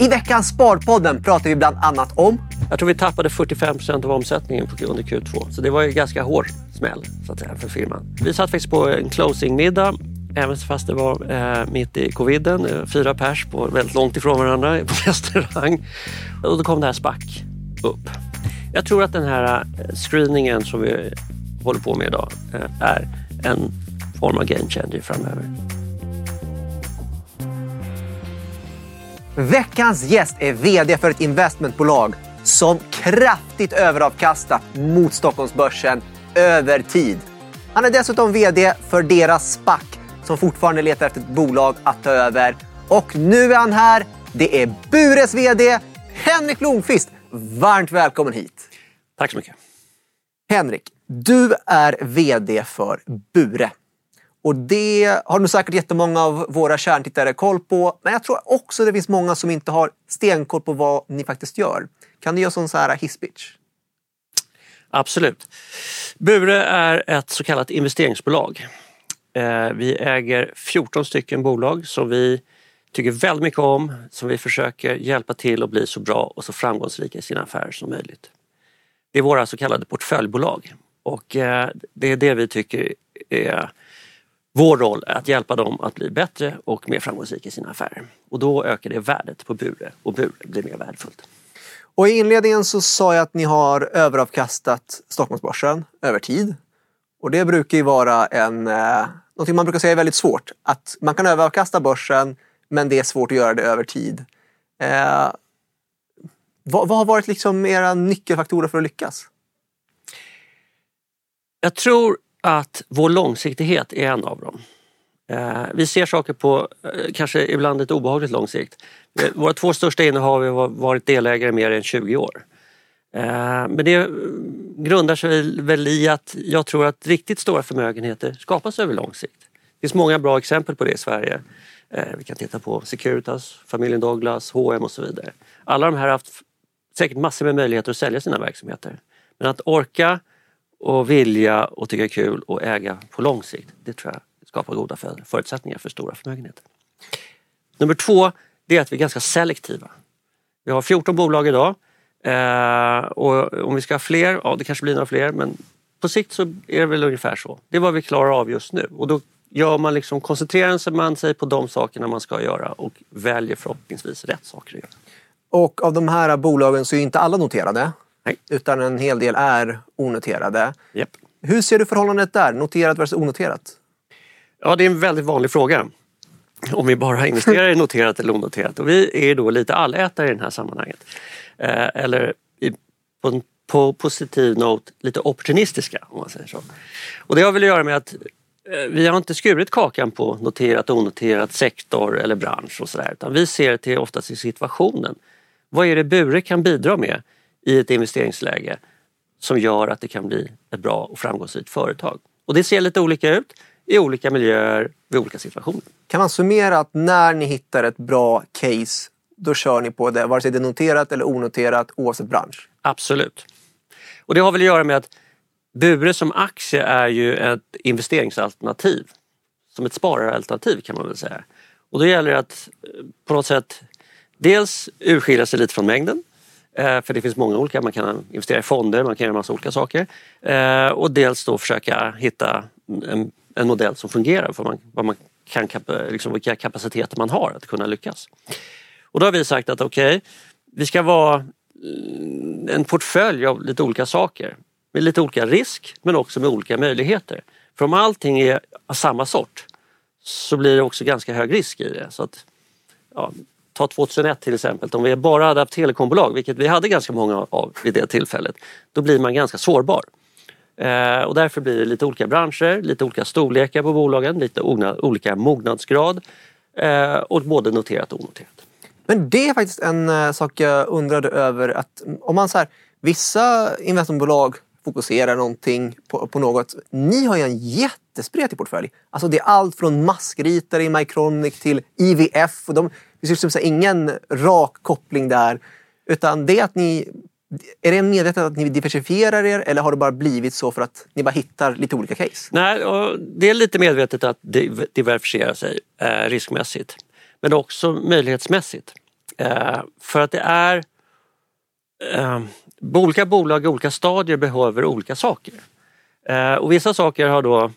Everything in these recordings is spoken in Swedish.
I veckans Sparpodden pratar vi bland annat om Jag tror vi tappade 45 procent av omsättningen på- under Q2. Så det var ju ganska hård smäll så att säga, för firman. Vi satt faktiskt på en closingmiddag Även fast det var eh, mitt i coviden, eh, fyra pers på, väldigt långt ifrån varandra på restaurang. Och då kom det här SPAC upp. Jag tror att den här eh, screeningen som vi håller på med idag eh, är en form av game changer framöver. Veckans gäst är VD för ett investmentbolag som kraftigt överavkastat mot Stockholmsbörsen över tid. Han är dessutom VD för deras SPAC som fortfarande letar efter ett bolag att ta över. Och nu är han här. Det är Bures VD Henrik Blomqvist. Varmt välkommen hit. Tack så mycket. Henrik, du är VD för Bure. Och det har nog säkert jättemånga av våra kärntittare koll på. Men jag tror också det finns många som inte har stenkoll på vad ni faktiskt gör. Kan du göra sån så här hisspitch? Absolut. Bure är ett så kallat investeringsbolag. Eh, vi äger 14 stycken bolag som vi tycker väldigt mycket om, som vi försöker hjälpa till att bli så bra och så framgångsrika i sina affärer som möjligt. Det är våra så kallade portföljbolag och eh, det är det vi tycker är vår roll, att hjälpa dem att bli bättre och mer framgångsrika i sina affärer. Och då ökar det värdet på Bure och Bure blir mer värdefullt. Och i inledningen så sa jag att ni har överavkastat Stockholmsbörsen över tid. Och det brukar ju vara en, eh, någonting man brukar säga är väldigt svårt. Att man kan överavkasta börsen men det är svårt att göra det över tid. Eh, vad, vad har varit liksom era nyckelfaktorer för att lyckas? Jag tror att vår långsiktighet är en av dem. Eh, vi ser saker på eh, kanske ibland ett obehagligt lång sikt. Eh, våra två största innehav har varit delägare i mer än 20 år. Men det grundar sig väl i att jag tror att riktigt stora förmögenheter skapas över lång sikt. Det finns många bra exempel på det i Sverige. Vi kan titta på Securitas, familjen Douglas, H&M och så vidare. Alla de här har haft säkert massor med möjligheter att sälja sina verksamheter. Men att orka och vilja och tycka är kul och äga på lång sikt, det tror jag skapar goda förutsättningar för stora förmögenheter. Nummer två, det är att vi är ganska selektiva. Vi har 14 bolag idag eh, och om vi ska ha fler, ja det kanske blir några fler men på sikt så är det väl ungefär så. Det är vad vi klarar av just nu och då gör man liksom, koncentrerar man sig på de sakerna man ska göra och väljer förhoppningsvis rätt saker att göra. Och av de här bolagen så är inte alla noterade. Nej. Utan en hel del är onoterade. Japp. Hur ser du förhållandet där? Noterat versus onoterat? Ja, det är en väldigt vanlig fråga. Om vi bara investerar i noterat eller onoterat. Och vi är då lite allätare i det här sammanhanget. Eh, eller i, på en på positiv not lite opportunistiska om man säger så. Och det har väl att göra med att eh, vi har inte skurit kakan på noterat och onoterat sektor eller bransch och sådär. Utan vi ser till oftast i situationen. Vad är det Bure kan bidra med i ett investeringsläge som gör att det kan bli ett bra och framgångsrikt företag. Och det ser lite olika ut i olika miljöer, vid olika situationer. Kan man summera att när ni hittar ett bra case, då kör ni på det, vare sig det är noterat eller onoterat, oavsett bransch? Absolut. Och det har väl att göra med att Bure som aktie är ju ett investeringsalternativ. Som ett spararalternativ kan man väl säga. Och då gäller det att eh, på något sätt dels urskilja sig lite från mängden. Eh, för det finns många olika, man kan investera i fonder, man kan göra massa olika saker. Eh, och dels då försöka hitta en, en modell som fungerar för man, vad man kan, liksom vilka kapaciteter man har att kunna lyckas. Och då har vi sagt att okej, vi ska vara eh, en portfölj av lite olika saker. Med lite olika risk men också med olika möjligheter. För om allting är av samma sort så blir det också ganska hög risk i det. Så att, ja, ta 2001 till exempel, om vi bara hade haft telekombolag, vilket vi hade ganska många av vid det tillfället, då blir man ganska sårbar. Eh, och därför blir det lite olika branscher, lite olika storlekar på bolagen, lite olika mognadsgrad eh, och både noterat och onoterat. Men det är faktiskt en eh, sak jag undrade över. att Om man så här, vissa investmentbolag fokuserar någonting på, på något. Ni har ju en jättespretig portfölj. Alltså det är allt från maskritare i Mycronic till IVF. Och de, det finns liksom ingen rak koppling där. Utan det är att ni... Är det medvetet att ni diversifierar er eller har det bara blivit så för att ni bara hittar lite olika case? Nej, och det är lite medvetet att diversifiera sig eh, riskmässigt. Men också möjlighetsmässigt. Eh, för att det är eh, olika bolag i olika stadier behöver olika saker. Eh, och vissa saker har då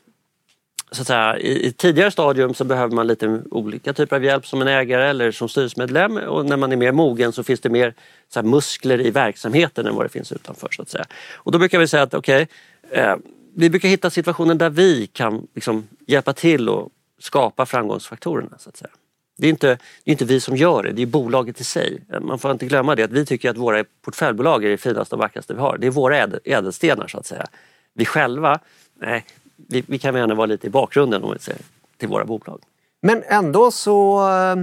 så att säga, i, i tidigare stadium så behöver man lite olika typer av hjälp som en ägare eller som styrelsemedlem och när man är mer mogen så finns det mer så här, muskler i verksamheten än vad det finns utanför. så att säga. Och då brukar vi säga att okej, okay, eh, vi brukar hitta situationen där vi kan liksom, hjälpa till och skapa framgångsfaktorerna. Så att säga. Det är, inte, det är inte vi som gör det, det är bolaget i sig. Man får inte glömma det att vi tycker att våra portföljbolag är det finaste och vackraste vi har. Det är våra ädelstenar så att säga. Vi själva, nej, vi, vi kan gärna vara lite i bakgrunden om vi säger, till våra bolag. Men ändå så, eh,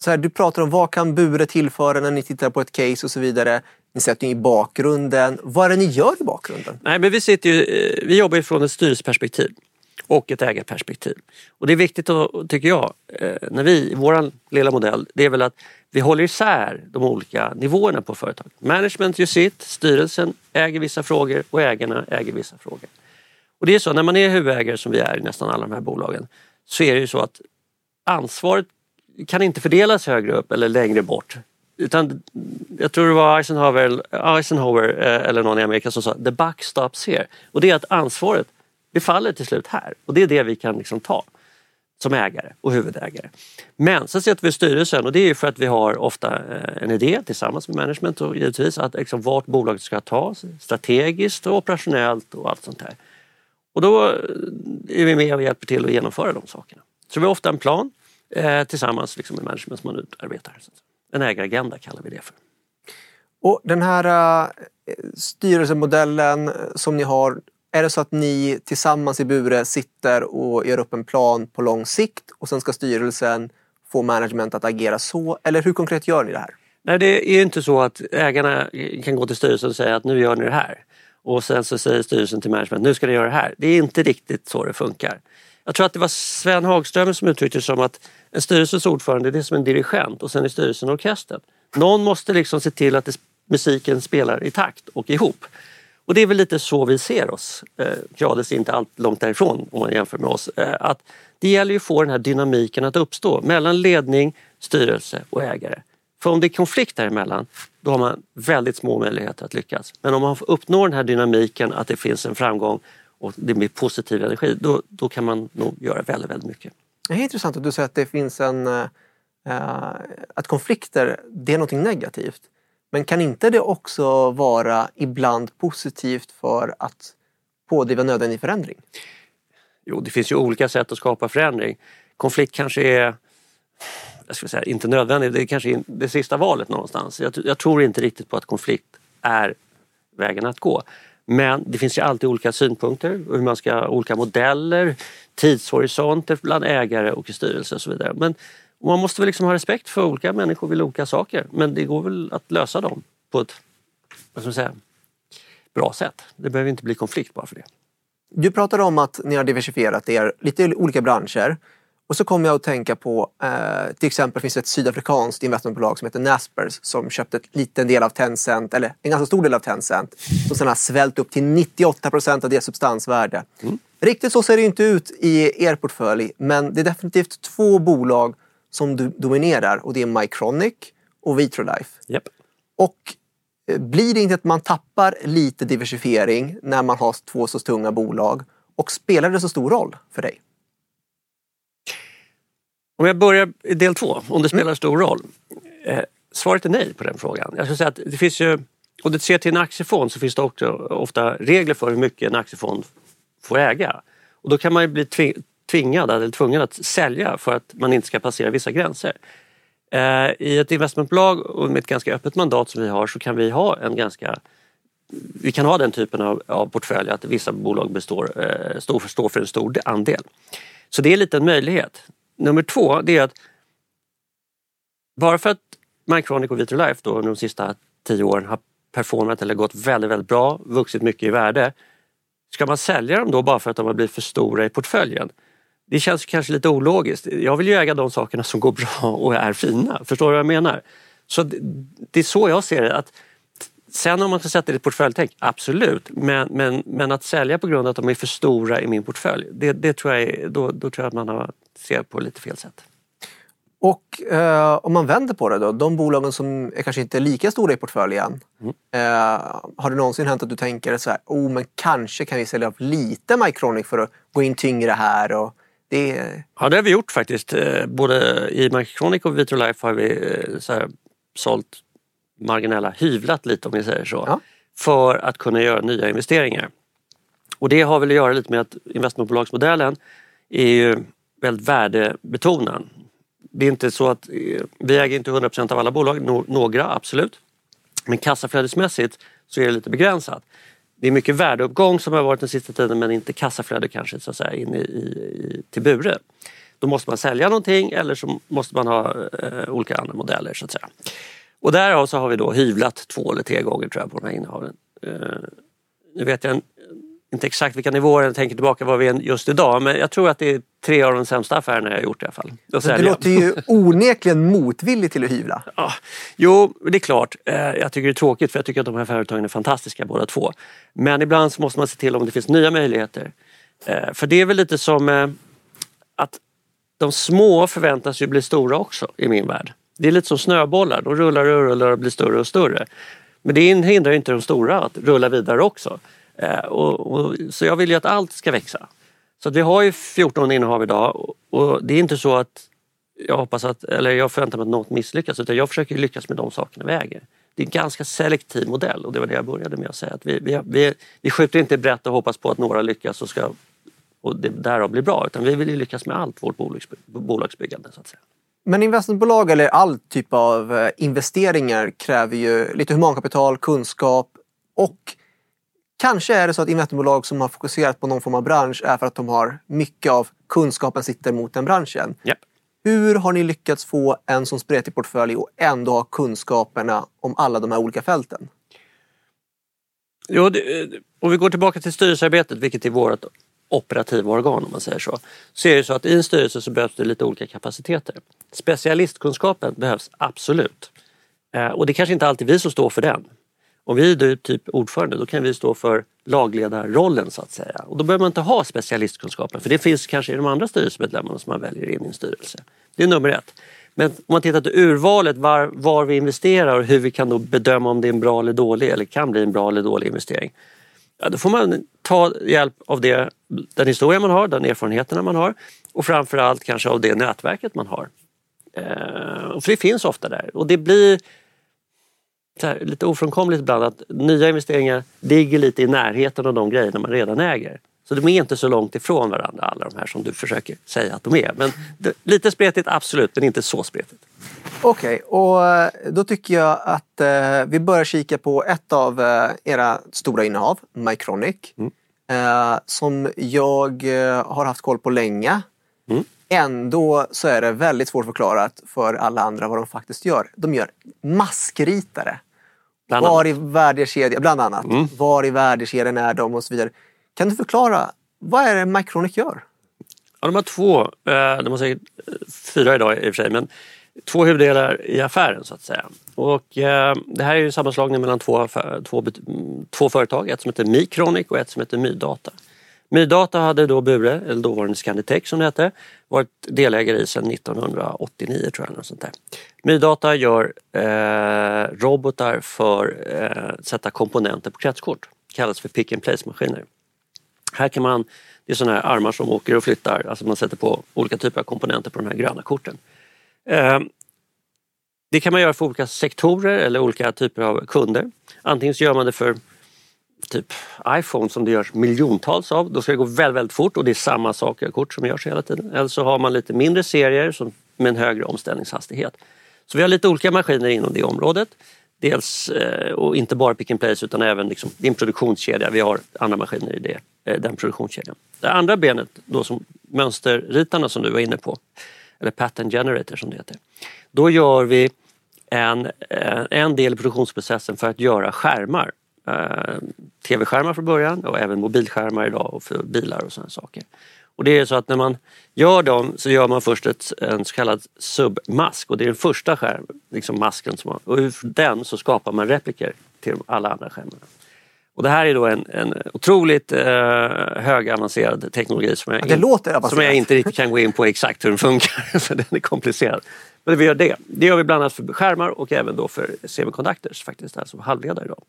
så här, du pratar om vad kan Bure tillföra när ni tittar på ett case och så vidare. Ni sätter i bakgrunden. Vad är det ni gör i bakgrunden? Nej, men vi, sitter ju, eh, vi jobbar från ett styrelseperspektiv och ett ägarperspektiv. Och det är viktigt, att, tycker jag, eh, när vi, vår lilla modell, det är väl att vi håller isär de olika nivåerna på företaget. Management gör sitt, styrelsen äger vissa frågor och ägarna äger vissa frågor. Och det är så, när man är huvudägare som vi är i nästan alla de här bolagen så är det ju så att ansvaret kan inte fördelas högre upp eller längre bort. Utan jag tror det var Eisenhower, Eisenhower eh, eller någon i Amerika som sa the buck stops here. Och det är att ansvaret det faller till slut här och det är det vi kan liksom ta som ägare och huvudägare. Men sen sätter vi styrelsen och det är för att vi har ofta eh, en idé tillsammans med management och givetvis att liksom vart bolaget ska tas strategiskt och operationellt och allt sånt där. Och då eh, är vi med och hjälper till att genomföra de sakerna. Så vi har ofta en plan eh, tillsammans liksom med management som man utarbetar. En ägaragenda kallar vi det för. Och den här uh, styrelsemodellen som ni har, är det så att ni tillsammans i Bure sitter och gör upp en plan på lång sikt och sen ska styrelsen få management att agera så? Eller hur konkret gör ni det här? Nej, det är inte så att ägarna kan gå till styrelsen och säga att nu gör ni det här. Och sen så säger styrelsen till management, nu ska ni göra det här. Det är inte riktigt så det funkar. Jag tror att det var Sven Hagström som uttryckte det som att en styrelsens ordförande det är som en dirigent och sen är styrelsen orkestern. Någon måste liksom se till att det, musiken spelar i takt och ihop. Och det är väl lite så vi ser oss. Eh, Grades är inte allt långt därifrån om man jämför med oss. Eh, att det gäller ju att få den här dynamiken att uppstå mellan ledning, styrelse och ägare. För om det är konflikt däremellan, då har man väldigt små möjligheter att lyckas. Men om man uppnår den här dynamiken, att det finns en framgång och det blir positiv energi, då, då kan man nog göra väldigt, väldigt mycket. Det är intressant att du säger att det finns en... Äh, att konflikter, det är något negativt. Men kan inte det också vara ibland positivt för att pådriva nödvändig förändring? Jo, det finns ju olika sätt att skapa förändring. Konflikt kanske är jag skulle säga, inte nödvändigt, det är kanske det sista valet någonstans. Jag, jag, tror inte riktigt på att konflikt är vägen att gå. Men det finns ju alltid olika synpunkter, hur man ska, olika modeller, tidshorisonter bland ägare och i styrelse och så vidare. Men man måste väl liksom ha respekt för olika människor vill olika saker. Men det går väl att lösa dem på ett vad ska man säga, bra sätt. Det behöver inte bli konflikt bara för det. Du pratade om att ni har diversifierat er lite i olika branscher. Och så kom jag att tänka på, eh, till exempel finns det ett sydafrikanskt investmentbolag som heter Naspers som köpte en liten del av Tencent, eller en ganska stor del av Tencent, som sedan har svällt upp till 98 procent av det substansvärde. Mm. Riktigt så ser det inte ut i er portfölj, men det är definitivt två bolag som du dominerar och det är Mycronic och Vitrolife. Yep. Och eh, blir det inte att man tappar lite diversifiering när man har två så tunga bolag? Och spelar det så stor roll för dig? Om jag börjar i del två, om det spelar stor roll. Eh, svaret är nej på den frågan. Jag skulle säga att det finns ju, om du ser till en aktiefond så finns det också ofta regler för hur mycket en aktiefond får äga. Och då kan man ju bli tvingad eller tvungen att sälja för att man inte ska passera vissa gränser. Eh, I ett investmentbolag och med ett ganska öppet mandat som vi har så kan vi ha en ganska vi kan ha den typen av, av portfölj att vissa bolag består, eh, står, står för en stor andel. Så det är lite en möjlighet. Nummer två, det är att bara för att Mycronic och Vitrolife då under de sista tio åren har performat eller gått väldigt, väldigt bra, vuxit mycket i värde. Ska man sälja dem då bara för att de har blivit för stora i portföljen? Det känns kanske lite ologiskt. Jag vill ju äga de sakerna som går bra och är fina. Förstår du vad jag menar? Så det, det är så jag ser det. Att sen om man ska sätta det i ett portföljtänk, absolut. Men, men, men att sälja på grund av att de är för stora i min portfölj, det, det tror jag, då, då tror jag att man har, ser på lite fel sätt. Och eh, om man vänder på det då, de bolagen som är kanske inte är lika stora i portföljen. Mm. Eh, har det någonsin hänt att du tänker så här, oh men kanske kan vi sälja av lite Mycronic för att gå in tyngre här och det... Ja det har vi gjort faktiskt. Eh, Både i Mycronic och Vitrolife har vi eh, så här, sålt marginella, hyvlat lite om vi säger så. Ja. För att kunna göra nya investeringar. Och det har väl att göra lite med att investmentbolagsmodellen är ju väldigt värdebetonad. Det är inte så att eh, vi äger inte 100% av alla bolag, no, några absolut. Men kassaflödesmässigt så är det lite begränsat. Det är mycket värdeuppgång som har varit den sista tiden men inte kassaflöde kanske så att säga in i, i, till Bure. Då måste man sälja någonting eller så måste man ha eh, olika andra modeller så att säga. Och därav så har vi då hyvlat två eller tre gånger tror jag på de här innehaven. Eh, nu vet jag inte exakt vilka nivåer jag tänker tillbaka var vi är just idag men jag tror att det är tre av de sämsta affärerna jag har gjort i alla fall. Det låter ju onekligen motvilligt till att hyvla. Ja, jo, det är klart. Eh, Jag tycker det är tråkigt för jag tycker att de här företagen är fantastiska båda två. Men ibland så måste man se till om det finns nya möjligheter. Eh, För det är väl lite som eh, att de små förväntas ju bli stora också i min värld. Det är lite som snöbollar, de rullar och rullar och blir större och större. Men det hindrar ju inte de stora att rulla vidare också. Eh, och, och, så jag vill ju att allt ska växa. Så att vi har ju 14 innehav idag och- det är inte så att jag hoppas att, eller jag förväntar mig att något misslyckas utan jag försöker lyckas med de sakerna vi äger. Det är en ganska selektiv modell och det var det jag började med att säga. Att vi, vi, vi, vi skjuter inte brett och hoppas på att några lyckas och, ska, och det därav blir bra utan vi vill ju lyckas med allt vårt bolagsbyggande. Så att säga. Men investmentbolag eller all typ av eh, investeringar kräver ju lite humankapital, kunskap och kanske är det så att investmentbolag som har fokuserat på någon form av bransch är för att de har mycket av kunskapen sitter mot den branschen. Japp. Hur har ni lyckats få en sån spretig portfölj och ändå ha kunskaperna om alla de här olika fälten? Jo, det, om vi går tillbaka till styrelsearbetet, vilket är vårt operativa organ om man säger så. Så är det så att i en styrelse så behövs det lite olika kapaciteter. Specialistkunskapen behövs absolut. Eh, och det kanske inte alltid vi som står för den. Om vi är typ ordförande då kan vi stå för lagledarrollen så att säga. Och då behöver man inte ha specialistkunskapen för det finns kanske i de andra styrelsemedlemmarna som man väljer in i en styrelse. Det är nummer ett. Men om man tittar till urvalet, var, var vi investerar och hur vi kan då bedöma om det är en bra eller dålig eller kan bli en bra eller dålig investering. Ja, då får man ta hjälp av det, den historia man har, den erfarenheterna man har och framförallt kanske av det nätverket man har. Eh, för det finns ofta där och det blir här, lite ofrånkomligt ibland att nya investeringar ligger lite i närheten av de grejerna man redan äger. Så de är inte så långt ifrån varandra alla de här som du försöker säga att de är. Men det, lite spretigt absolut, men inte så spretigt. Okej, och eh, då tycker jag att eh, vi börjar kika på ett av eh, era stora innehav, Mycronic. Eh, som jag eh, har haft koll på länge. Mm. Ändå så är det väldigt svårt förklarat för alla andra vad de faktiskt gör. De gör maskritare. Bland var i värdekedjan, bland annat. Mm. Var i värdekedjan är de och så vidare. Kan du förklara, vad är det Mycronic gör? Ja, de har två, eh, de har säkert eh, fyra idag i och för sig, men två huvuddelar i affären så att säga. Och, eh, det här är ju en sammanslagning mellan två, två, två företag, ett som heter Micronic och ett som heter Mydata. Mydata hade då Bure, eller dåvarande Scanditech som det hette, varit delägare i sedan 1989 tror jag. Något sånt där. Mydata gör eh, robotar för att eh, sätta komponenter på kretskort. kallas för pick and place-maskiner. Här kan man, det är sådana här armar som åker och flyttar, alltså man sätter på olika typer av komponenter på de här gröna korten. Eh, det kan man göra för olika sektorer eller olika typer av kunder. Antingen så gör man det för typ iPhone som det görs miljontals av. Då ska det gå väldigt, väldigt fort och det är samma saker kort som görs hela tiden. Eller så har man lite mindre serier som, med en högre omställningshastighet. Så vi har lite olika maskiner inom det området. Dels, eh, och inte bara pick and place utan även liksom, det är en produktionskedja. Vi har andra maskiner i det, eh, den produktionskedjan. Det andra benet, då som mönsterritarna som du var inne på, eller pattern generator som det heter. Då gör vi en, eh, en del i produktionsprocessen för att göra skärmar. Eh, Tv-skärmar från början och även mobilskärmar idag och för bilar och sådana saker. Och det är så att när man gör dem så gör man först ett, en så kallad submask och det är den första skärm, liksom masken. Som man, och ur den så skapar man repliker till alla andra skärmarna. Och det här är då en, en otroligt eh, högavancerad teknologi som jag, låter som jag inte riktigt kan gå in på exakt hur den funkar, för den är komplicerad. Men vi gör det. Det gör vi bland annat för skärmar och även då för semiconductors faktiskt, alltså halvledare idag.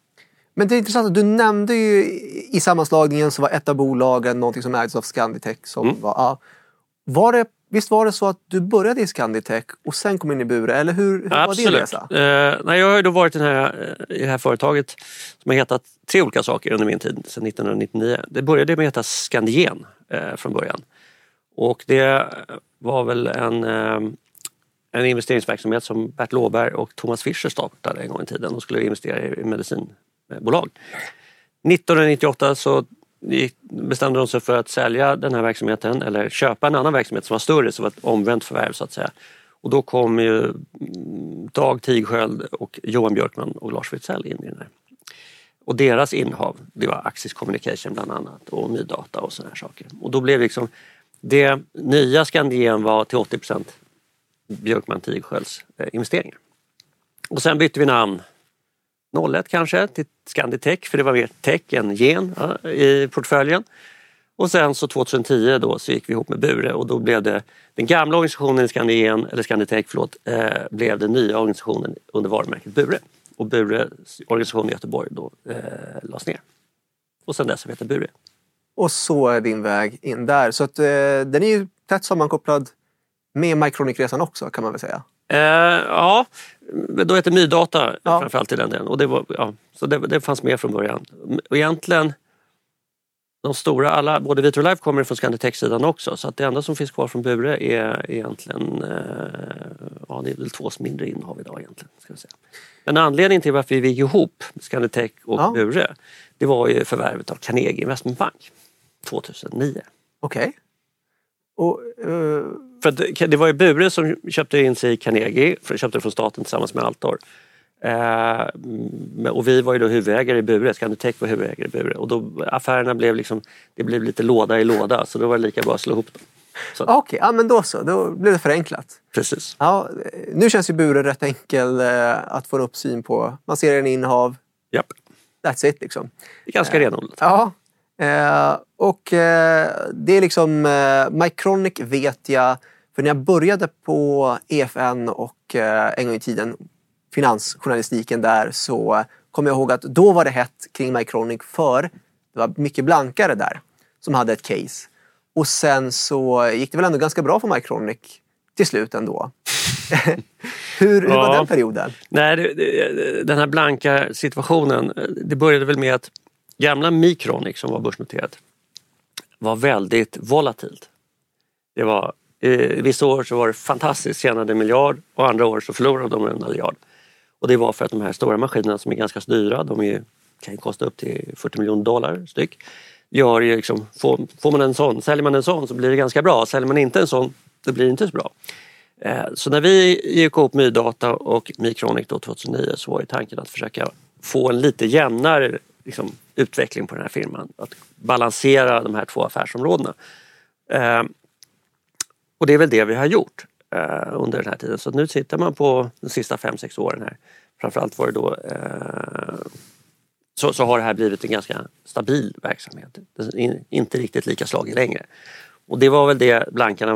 Men det är intressant att du nämnde ju i sammanslagningen så var ett av bolagen någonting som ägdes av Scanditech. Som Mm. var, ja. var det, visst var det så att du började i Scanditech och sen kom in i Bure? Eller hur, hur var din resa? Eh, nej, jag har ju då varit i, här, eh, i det här företaget som har hetat tre olika saker under min tid sedan 1999. Det började med att heta Scandien eh, från början. Och det var väl en, eh, en investeringsverksamhet som Bert Låberg och Thomas Fischer startade en gång i tiden. De skulle investera i bolag. 1998 så bestämde de sig för att sälja den här verksamheten eller köpa en annan verksamhet som var större, som var ett omvänt förvärv så att säga. Och då kom ju mm, Dag Tigsköld och Johan Björkman och Lars Fritzell in i den här. Och deras innehav, det var Axis Communication bland annat och Mydata och sådana här saker. Och då blev liksom det nya Scandien var till 80 Björkman Tigsköls eh, investeringar. Och sen bytte vi namn 01 kanske till Scanditech för det var mer tech än gen ja, i portföljen. Och sen så 2010 då så gick vi ihop med Bure och då blev det den gamla organisationen i eller Scanditech förlåt, eh, blev den nya organisationen under varumärket Bure. Och Bures organisation i Göteborg då eh, lades ner. Och sen dess har vi heter Bure. Och så är din väg in där. Så att, eh, den är ju tätt sammankopplad med Mycronic-resan också kan man väl säga. Eh, ja, då hette Mydata Ja. framförallt i den delen. Och det, var, ja, så det, det fanns med från början. Och egentligen, de stora, alla, både Vitro Life kommer från Scanditech-sidan också. Så att det enda som finns kvar från Bure är egentligen, eh, ja det är väl två mindre innehav idag egentligen. Ska vi säga. Men anledningen till varför vi gick ihop, Scanditech och Ja. Bure, det var ju förvärvet av Carnegie Investment Bank 2009. Okej. Och, eh, För att det- var ju Bure som köpte in sig i Carnegie, för köpte från staten tillsammans med Altor. Eh, och vi var ju då huvudägare i Bure, Scanditech var huvudägare i Bure. Och då affärerna blev liksom, det blev lite låda i låda så då var det lika bra att slå ihop dem. Så, Okej, ja, men då så. Då blev det förenklat. Precis. Ja, eh, nu känns ju Bure rätt enkel eh, att få en uppsyn på. Man ser en innehav. Japp. That's it liksom. Det är ganska renodlat. Ja. Eh, och eh, det är liksom eh, Mycronic vet jag. För när jag började på EFN och eh, en gång i tiden finansjournalistiken där så kommer jag ihåg att då var det hett kring Mycronic för det var mycket blankare där som hade ett case. Och sen så gick det väl ändå ganska bra för Mycronic till slut ändå. hur, hur var Ja. den perioden? Nej, den här blanka situationen, det började väl med att gamla Micronic som var börsnoterat var väldigt volatilt. Det var, eh, vissa år så var det fantastiskt, tjänade en miljard och andra år så förlorade de en miljard. Och det var för att de här stora maskinerna som är ganska dyra, de är, kan ju kosta upp till 40 miljoner dollar styck. Gör ju liksom, får, får man en sån, säljer man en sån så blir det ganska bra. Säljer man inte en sån, då blir det inte så bra. Eh, Så när vi gick ihop Mydata och Micronic då 2009 så var ju tanken att försöka få en lite jämnare liksom, utveckling på den här firman. Att balansera de här två affärsområdena. Eh, Och det är väl det vi har gjort eh, under den här tiden. Så nu tittar man på de sista fem sex åren här. Framförallt var det då eh, så, så har det här blivit en ganska stabil verksamhet. In- inte riktigt lika slagig längre. Och det var väl det blankarna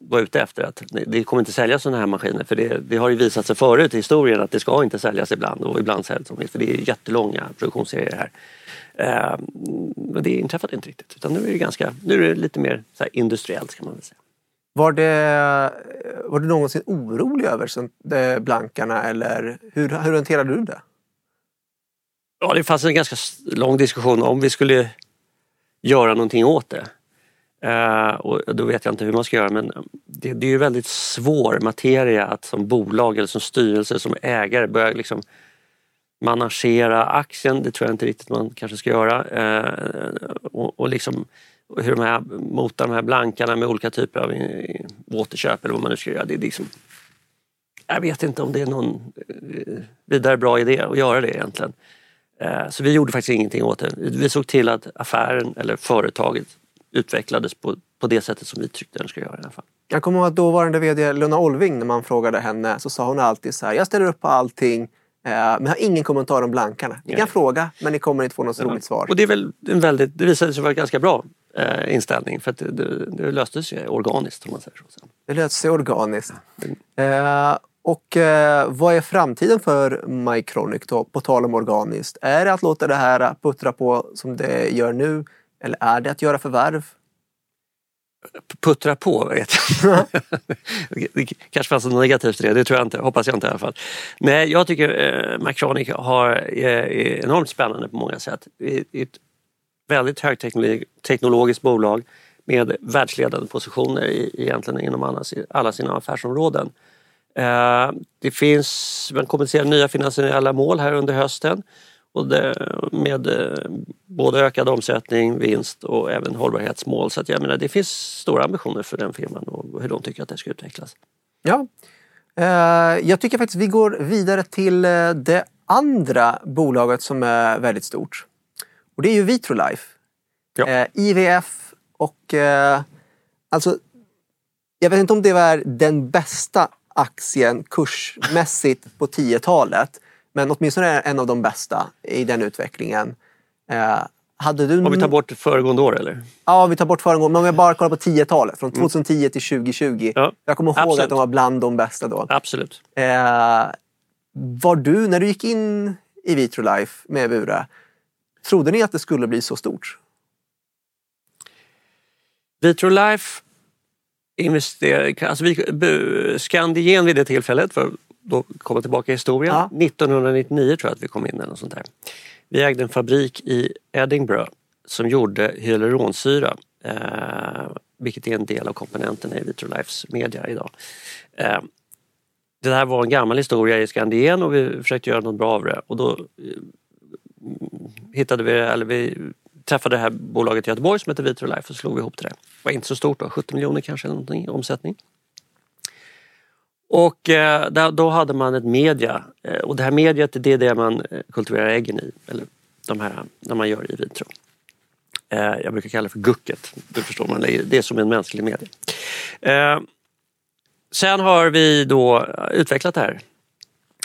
var- ute efter. Att det- kommer inte säljas sådana här maskiner för det, det har ju visat sig förut i historien att det ska inte säljas ibland och ibland säljs de för det är jättelånga produktionsserier här. Eh, Men det inträffade inte riktigt utan nu är det, ganska, nu är det lite mer så industriellt kan man väl säga. Var, det, var du någonsin orolig över eh, blankarna eller hur, hur hanterade du det? Ja, det fanns en ganska lång diskussion om vi skulle göra någonting åt det. Eh, och då vet jag inte hur man ska göra men det, det är ju väldigt svår materia att som bolag eller som styrelse, som ägare börja liksom managera aktien. Det tror jag inte riktigt man kanske ska göra. Eh, och, och liksom hur de här, mota de här blankarna med olika typer av återköp eller vad man nu ska göra. Det är liksom, jag vet inte om det är någon eh, vidare bra idé att göra det egentligen. Så vi gjorde faktiskt ingenting åt det. Vi såg till att affären eller företaget utvecklades på, på det sättet som vi tyckte den skulle göra i alla fall. Jag kommer ihåg att dåvarande VD Luna Olving, när man frågade henne, så sa hon alltid så här, jag ställer upp på allting. Eh, men har ingen kommentar om blankarna. Ni kan Nej. fråga men ni kommer inte få något roligt svar. Och det, är väl en väldigt, det visade sig vara en ganska bra eh, inställning för att det, det, det löstes ju organiskt om man säger så. Det löser sig organiskt. Eh, och eh, vad är framtiden för Mycronic då, på tal om organiskt? Är det att låta det här puttra på som det gör nu? Eller är det att göra förvärv? Puttra på vet jag. det kanske fanns något negativt i det, det tror jag inte, hoppas jag inte i alla fall. Nej, jag tycker eh, Macronic har, är, är enormt spännande på många sätt. Det är ett väldigt högteknologiskt bolag med världsledande positioner i, egentligen inom alla, alla sina affärsområden. Eh, det finns, man kommunicerar nya finansiella mål här under hösten och det, med eh, både ökad omsättning, vinst och även hållbarhetsmål. Så att jag menar, det finns stora ambitioner för den firman och hur de tycker att det ska utvecklas. Ja. Eh, jag tycker faktiskt vi går vidare till eh, det andra bolaget som är väldigt stort. Och det är ju Vitrolife. Ja. IVF och alltså jag vet inte om det var den bästa aktien kursmässigt på 10-talet. Men åtminstone en av de bästa i den utvecklingen. Eh, hade du Om vi tar bort föregående år eller? Ja, vi tar bort föregående. Men om jag bara kollar på 10-talet, från 2010 till 2020. Ja, Jag kommer ihåg absolut. att de var bland de bästa då. Absolut. Eh, var du, när du gick in i Vitrolife med Bure, trodde ni att det skulle bli så stort? Vitrolife investerar, alltså vi, Scandigen vid det tillfället, för då komma tillbaka i historien, Ja. 1999 tror jag att vi kom in eller något sånt där. Vi ägde en fabrik i Edinburgh som gjorde hyaluronsyra, eh, vilket är en del av komponenterna i Vitrolifes media idag. Eh, det här var en gammal historia i Skandien och vi försökte göra något bra av det och då eh, hittade vi, eller vi träffade det här bolaget i Göteborg som heter Vitrolife och slog ihop det. Det var inte så stort då, 70 miljoner kanske eller någonting i omsättning. Och eh, då hade man ett media eh, och det här mediet det är det man eh, kultiverar äggen i, eller de här när man gör i vitro. Eh, jag brukar kalla det för gucket, det förstår man, det är- som en mänsklig media. Eh, sen har vi då eh, utvecklat det här.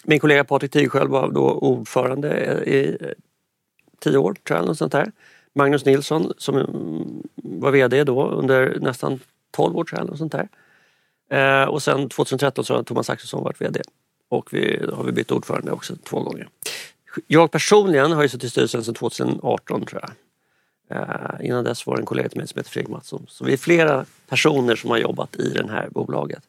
Min kollega Patrik Tigsköld var då ordförande i tio år, tror jag, något sånt där. Magnus Nilsson som mm, var VD då under nästan 12 år, tror jag, något sånt där. Eh, och sen 2013 så har Thomas Axelsson varit VD. Och vi då har vi bytt ordförande också två gånger. Jag personligen har ju suttit i styrelsen sedan 2018 tror jag. Eh, innan dess var det en kollega till mig som heter Fredrik Mattsson. Så vi är flera personer som har jobbat i det här bolaget.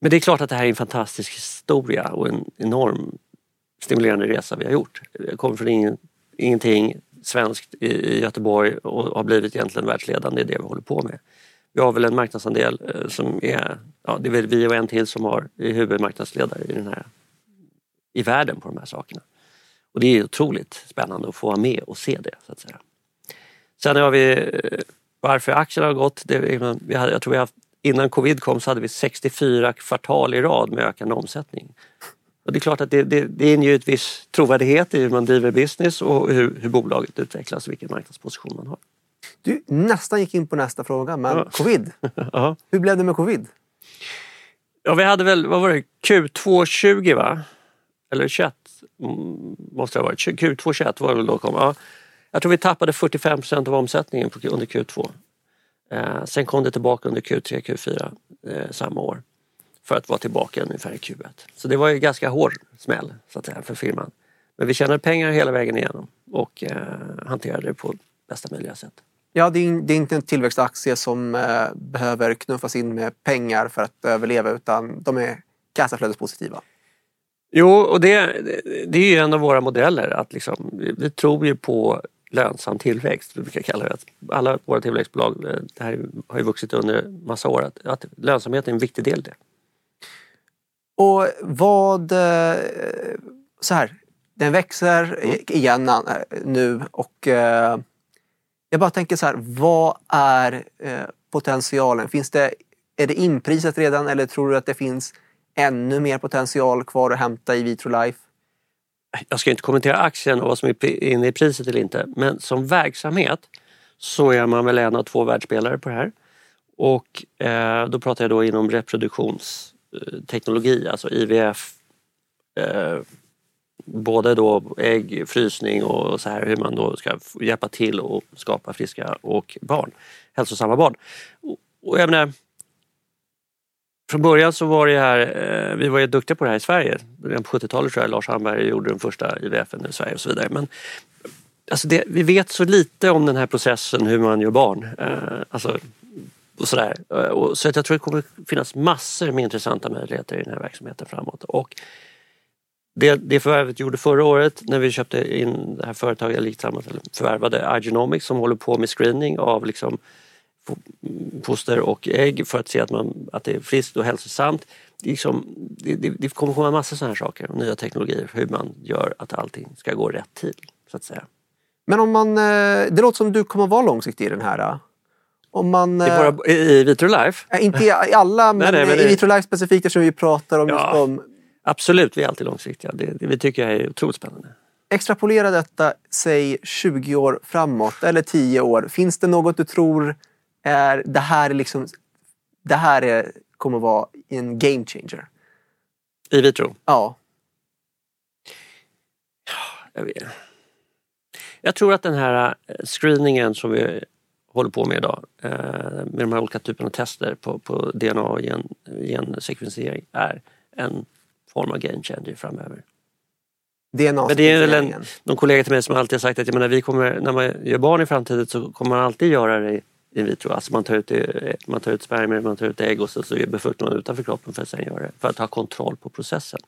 Men det är klart att det här är en fantastisk historia och en enorm stimulerande resa vi har gjort. Jag kommer från ingen, ingenting svenskt i, i Göteborg och har blivit egentligen världsledande i det vi håller på med. Vi har väl en marknadsandel eh, som är, ja det är väl vi och en till som har är huvudmarknadsledare i den här i världen på de här sakerna. Och det är otroligt spännande att få vara med och se det så att säga. Sen har vi eh, varför aktierna har gått. Det, vi hade, jag tror vi haft, innan covid kom så hade vi 64 kvartal i rad med ökande omsättning. Och det är klart att det, det, det inger ju ett viss trovärdighet i hur man driver business och hur, hur bolaget utvecklas och vilken marknadsposition man har. Du nästan gick in på nästa fråga, men Ja. covid. Ja. Hur blev det med covid? Ja, vi hade väl, vad var det, Q2 20 va? Eller 21 mm, måste det ha varit. Q2 21 var det väl då kom. Ja. Jag tror vi tappade 45 procent av omsättningen under Q2. Eh, sen kom det tillbaka under Q3, Q4 eh, samma år. För att vara tillbaka ungefär i Q1. Så det var ju ganska hård smäll så att säga, för firman. Men vi tjänade pengar hela vägen igenom och eh, hanterade det på bästa möjliga sätt. Ja, det är, det är inte en tillväxtaktie som eh, behöver knuffas in med pengar för att överleva utan de är kassaflödespositiva. Jo, och det, det- är ju en av våra modeller. att liksom, vi, tror ju på lönsam tillväxt. Vi brukar kalla det. Att alla våra tillväxtbolag, eh, det här har ju vuxit under massa år, att, att lönsamhet är en viktig del i det. Och vad... eh, Så här, den växer igen eh, nu och eh, jag bara tänker så här, vad är eh, potentialen? Finns det, är det inprisat redan eller tror du att det finns ännu mer potential kvar att hämta i Vitrolife? Jag ska inte kommentera aktien och vad som är inne i priset eller inte, men som verksamhet så är man väl en av två världsspelare på det här. Och eh, då pratar jag då inom reproduktionsteknologi, eh, alltså IVF, eh, både då ägg, frysning och så här hur man då ska hjälpa till och skapa friska och barn, hälsosamma barn. Och, och jag menar, från början så var det här, eh, vi var ju duktiga på det här i Sverige. Redan på 70-talet tror jag Lars Hamberg gjorde den första IVFen i Sverige och så vidare. Men alltså det, vi vet så lite om den här processen hur man gör barn. Eh, alltså, och sådär. Eh, så att jag tror det kommer finnas massor med intressanta möjligheter i den här verksamheten framåt. Och det, det förvärvet gjorde förra året när vi köpte in det här företaget, eller tillsammans förvärvade Igenomics som håller på med screening av liksom foster och ägg för att se att, man, att det är friskt och hälsosamt. Det, liksom, det, det, det kommer komma massa sådana här saker och nya teknologier hur man gör att allting ska gå rätt till. Så att säga. Men om man, eh, det låter som du kommer vara långsiktig i den här. Eh, om man, I, våra, i Vitrolife? Inte i alla, men, nej, nej, men i Vitrolife specifikt eftersom vi pratar om ja, just om... Absolut, vi är alltid långsiktiga. Det, det, vi tycker jag är otroligt spännande. Extrapolera detta, säg 20 år framåt eller 10 år. Finns det något du tror är det här är liksom det här är, kommer vara en game changer? I vitro? Ja. Jag, vet. jag tror att den här eh, screeningen som vi håller på med idag eh, med de här olika typerna av tester på, på DNA och gen, gensekvensering är en form av game changer framöver. DNA Men det är väl en, någon kollega till mig som alltid har sagt att jag menar, vi kommer, när man gör barn i framtiden så kommer man alltid göra det in vitro. Alltså man tar ut, man tar ut spermier, man tar ut ägg och så, så befruktar man utanför kroppen för att sen göra det. För att ha kontroll på processen.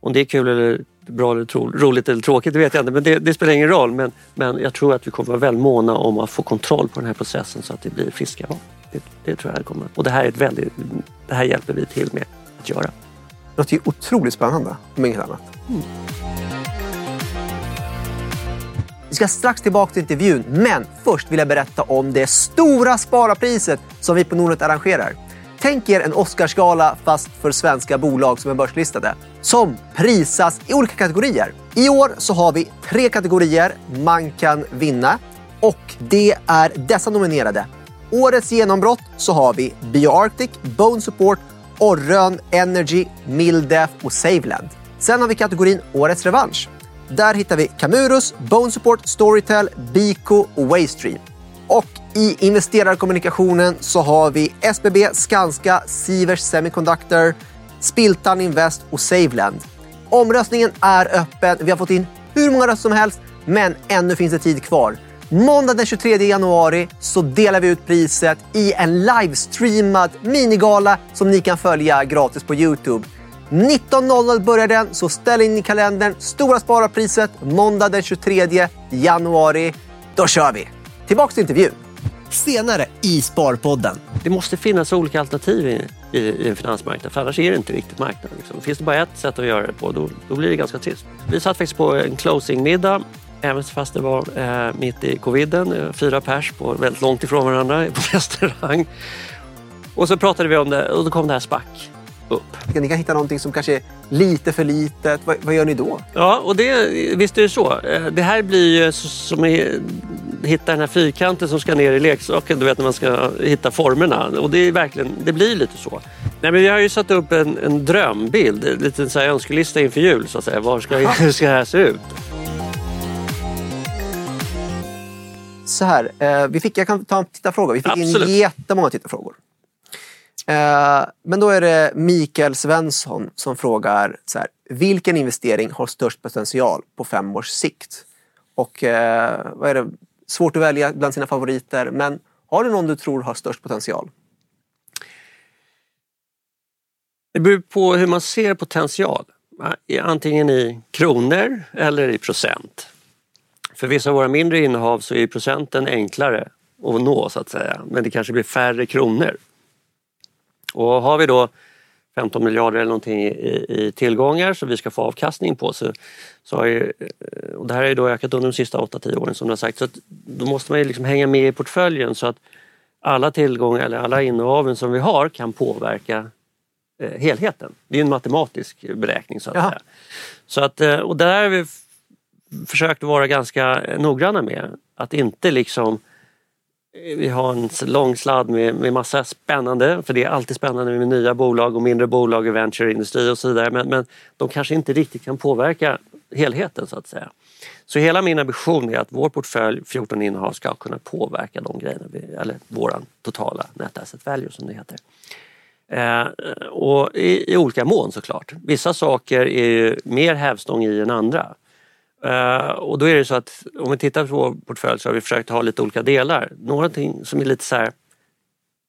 Om det är kul eller bra eller tro, roligt eller tråkigt det vet jag inte men det, det, spelar ingen roll. Men, men jag tror att vi kommer vara väldigt måna om att få kontroll på den här processen så att det blir friska barn. Det, det, tror jag kommer. Och det här, är ett väldigt, det här hjälper vi till med att göra. Det låter ju otroligt spännande om inget annat. Mm. Vi ska strax tillbaka till intervjun, men först vill jag berätta om det stora spararpriset som vi på Nordnet arrangerar. Tänk er en Oscarsgala fast för svenska bolag som är börslistade. Som prisas i olika kategorier. I år så har vi tre kategorier man kan vinna och det är dessa nominerade. Årets genombrott så har vi BioArctic, Bone Support, Orrön Energy, Mildef och Saveland. Sen har vi kategorin Årets revansch. Där hittar vi Camurus, Bone Support, Storytel, Biko och Waystream. Och i investerarkommunikationen så har vi SBB, Skanska, Sivers Semiconductor, Spiltan Invest och Saveland. Omröstningen är öppen. Vi har fått in hur många röster som helst, men ännu finns det tid kvar. Måndag den 23 januari så delar vi ut priset i en livestreamad minigala som ni kan följa gratis på Youtube. 19.00 börjar den, så ställ in i kalendern. Stora spararpriset måndag den 23 januari. Då kör vi! Tillbaks till intervjun. Senare i Sparpodden. Det måste finnas olika alternativ i, i, i en finansmarknad för annars är det inte riktigt marknad. Liksom. Finns det bara ett sätt att göra det på då, då blir det ganska trist. Vi satt faktiskt på en closingmiddag Även fast det var eh, mitt i coviden, eh, fyra pers på, väldigt långt ifrån varandra på restaurang. Och så pratade vi om det och då kom det här SPAC upp. Ni kan hitta någonting som kanske är lite för litet. Vad, vad gör ni då? Ja, och det, visst är det så. Eh, det här blir ju som att hitta den här fyrkanten som ska ner i leksaken, du vet när man ska hitta formerna. Och det, är verkligen, det blir lite så. Nej, men vi har ju satt upp en, en drömbild, en liten så här önskelista inför jul. Så att säga. Var ska, hur ska det här se ut? Så här, eh, vi fick, jag kan ta en tittarfråga. Vi fick Absolut. in jättemånga tittarfrågor. Eh, men då är det Mikael Svensson som frågar så här, vilken investering har störst potential på fem års sikt? Och eh, vad är det? Svårt att välja bland sina favoriter, men har du någon du tror har störst potential? Det beror på hur man ser potential. Antingen i kronor eller i procent. För vissa av våra mindre innehav så är procenten enklare att nå så att säga. Men det kanske blir färre kronor. Och har vi då 15 miljarder eller någonting i, i tillgångar som vi ska få avkastning på så, så har ju, eh, och det här har ju då ökat under de sista 8-10 åren som du har sagt. Så då måste man ju liksom hänga med i portföljen så att alla tillgångar eller alla innehaven som vi har kan påverka eh, helheten. Det är en matematisk beräkning så att Jaha. säga. Så att, eh, och där har vi försökt vara ganska noggranna med att inte liksom eh, vi har en lång sladd med, med massa spännande, för det är alltid spännande med nya bolag och mindre bolag i ventureindustri och så vidare. Men, men de kanske inte riktigt kan påverka helheten så att säga. Så hela min ambition är att vår portfölj 14 innehav ska kunna påverka de grejerna, eller våran totala net asset value som det heter. Eh, och i, i, olika mån såklart. Vissa saker är ju mer hävstång i än andra. Uh, och då är det så att om vi tittar på vår portfölj så har vi försökt ha lite olika delar. Någonting som är lite så här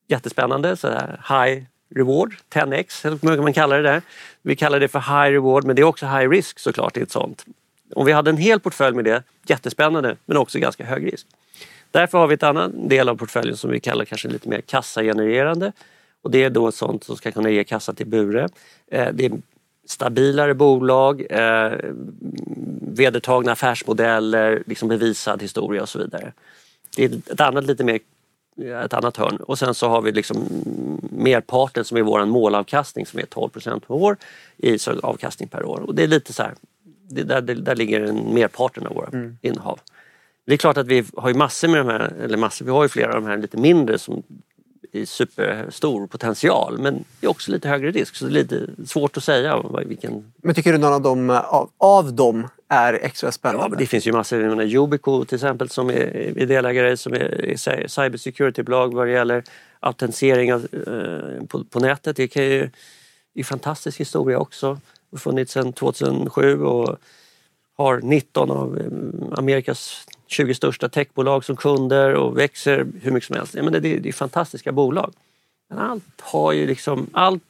jättespännande, så här high reward, 10x eller hur man kallar det där. Vi kallar det för high reward men det är också high risk såklart i ett sånt. Om vi hade en hel portfölj med det, jättespännande men också ganska hög risk. Därför har vi ett annan del av portföljen som vi kallar kanske lite mer kassagenererande. Och det är då sånt som ska kunna ge kassa till Bure. Eh, det är stabilare bolag, eh, vedertagna affärsmodeller, liksom bevisad historia och så vidare. Det är ett annat lite mer ett annat hörn. Och sen så har vi liksom merparten som är vår målavkastning som är 12 procent per år i avkastning per år. Och det är lite så här, det där, där ligger en merparten av våra mm. innehav. Det är klart att vi har ju massor med de här, eller massor, vi har ju flera av de här lite mindre som i superstor potential men det är också lite högre risk så det är lite svårt att säga vilken... Men tycker du någon av dem, av, av dem är extra spännande? Ja, det finns ju massor. Jag menar, Yubico till exempel som är, är delägare som är, är cybersecurity-bolag vad det gäller autentisering eh, på, på, nätet. Det kan ju, det är fantastisk historia också. Funnits sedan 2007 och har 19 av eh, Amerikas 20 största techbolag som kunder och växer hur mycket som helst. Ja, men det, det är fantastiska bolag. Men allt har ju liksom, allt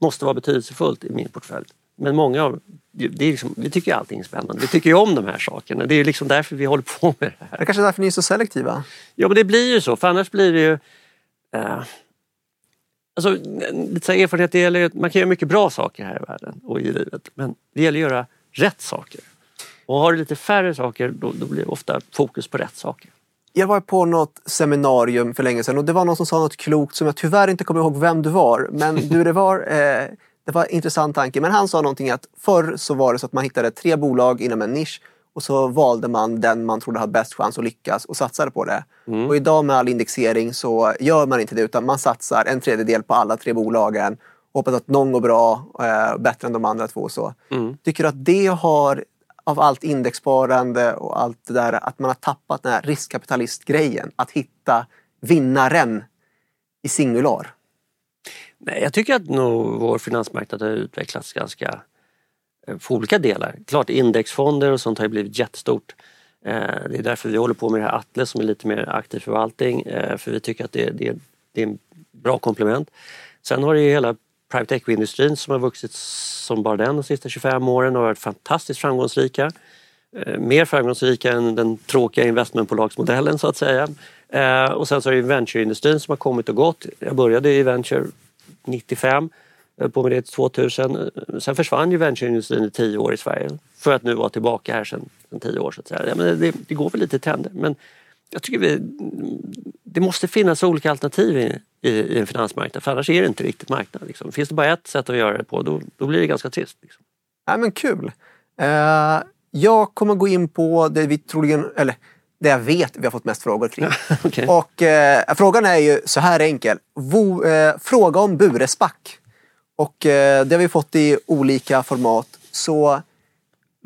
måste vara betydelsefullt i min portfölj. Men många av, det är liksom, vi tycker allting är spännande. Vi tycker ju om de här sakerna. Det är liksom därför vi håller på med det här. Det är kanske är därför ni är så selektiva? Ja men det blir ju så, för annars blir det ju... Eh, alltså, lite så erfarenhet, det gäller, man kan göra mycket bra saker här i världen och i livet. Men det gäller att göra rätt saker. Och har du lite färre saker då, då blir det ofta fokus på rätt saker. Jag var på något seminarium för länge sedan och det var någon som sa något klokt som jag tyvärr inte kommer ihåg vem du var. Men du, det var, eh, det var en intressant tanke. Men han sa någonting att förr så var det så att man hittade tre bolag inom en nisch och så valde man den man trodde hade bäst chans att lyckas och satsade på det. Mm. Och idag med all indexering så gör man inte det utan man satsar en tredjedel på alla tre bolagen hoppas att någon går bra, eh, bättre än de andra två. Så. Mm. Tycker du att det har av allt indexsparande och allt det där att man har tappat den här riskkapitalistgrejen. Att hitta vinnaren i singular. Nej, jag tycker att nog vår finansmarknad har utvecklats ganska eh, på olika delar. Klart indexfonder och sånt har blivit jättestort. Eh, det är därför vi håller på med det här Atle som är lite mer aktiv förvaltning. Eh, för vi tycker att det, det, det är en bra komplement. Sen har det ju hela private equity-industrin som har vuxit som bara den de sista 25 åren och varit fantastiskt framgångsrika. Eh, mer framgångsrika än den tråkiga investmentbolagsmodellen så att säga. Eh, och sen så är det venture-industrin som har kommit och gått. Jag började i venture 95, eh, på med det till 2000. Sen försvann ju ventureindustrin i tio år i Sverige för att nu vara tillbaka här sen, sen tio år. Så att säga. Ja, men det, det går väl lite i trender men jag tycker vi, det måste finnas olika alternativ i, i, i en finansmarknad för annars är det inte riktigt marknad. Liksom. Finns det bara ett sätt att göra det på då, då blir det ganska trist. Liksom. Ja, men kul! Uh, jag kommer gå in på det vi troligen, eller det jag vet vi har fått mest frågor kring. okay. Och uh, frågan är ju så här enkel. Vo, uh, fråga om Buresback. Och det har vi fått i olika format. Så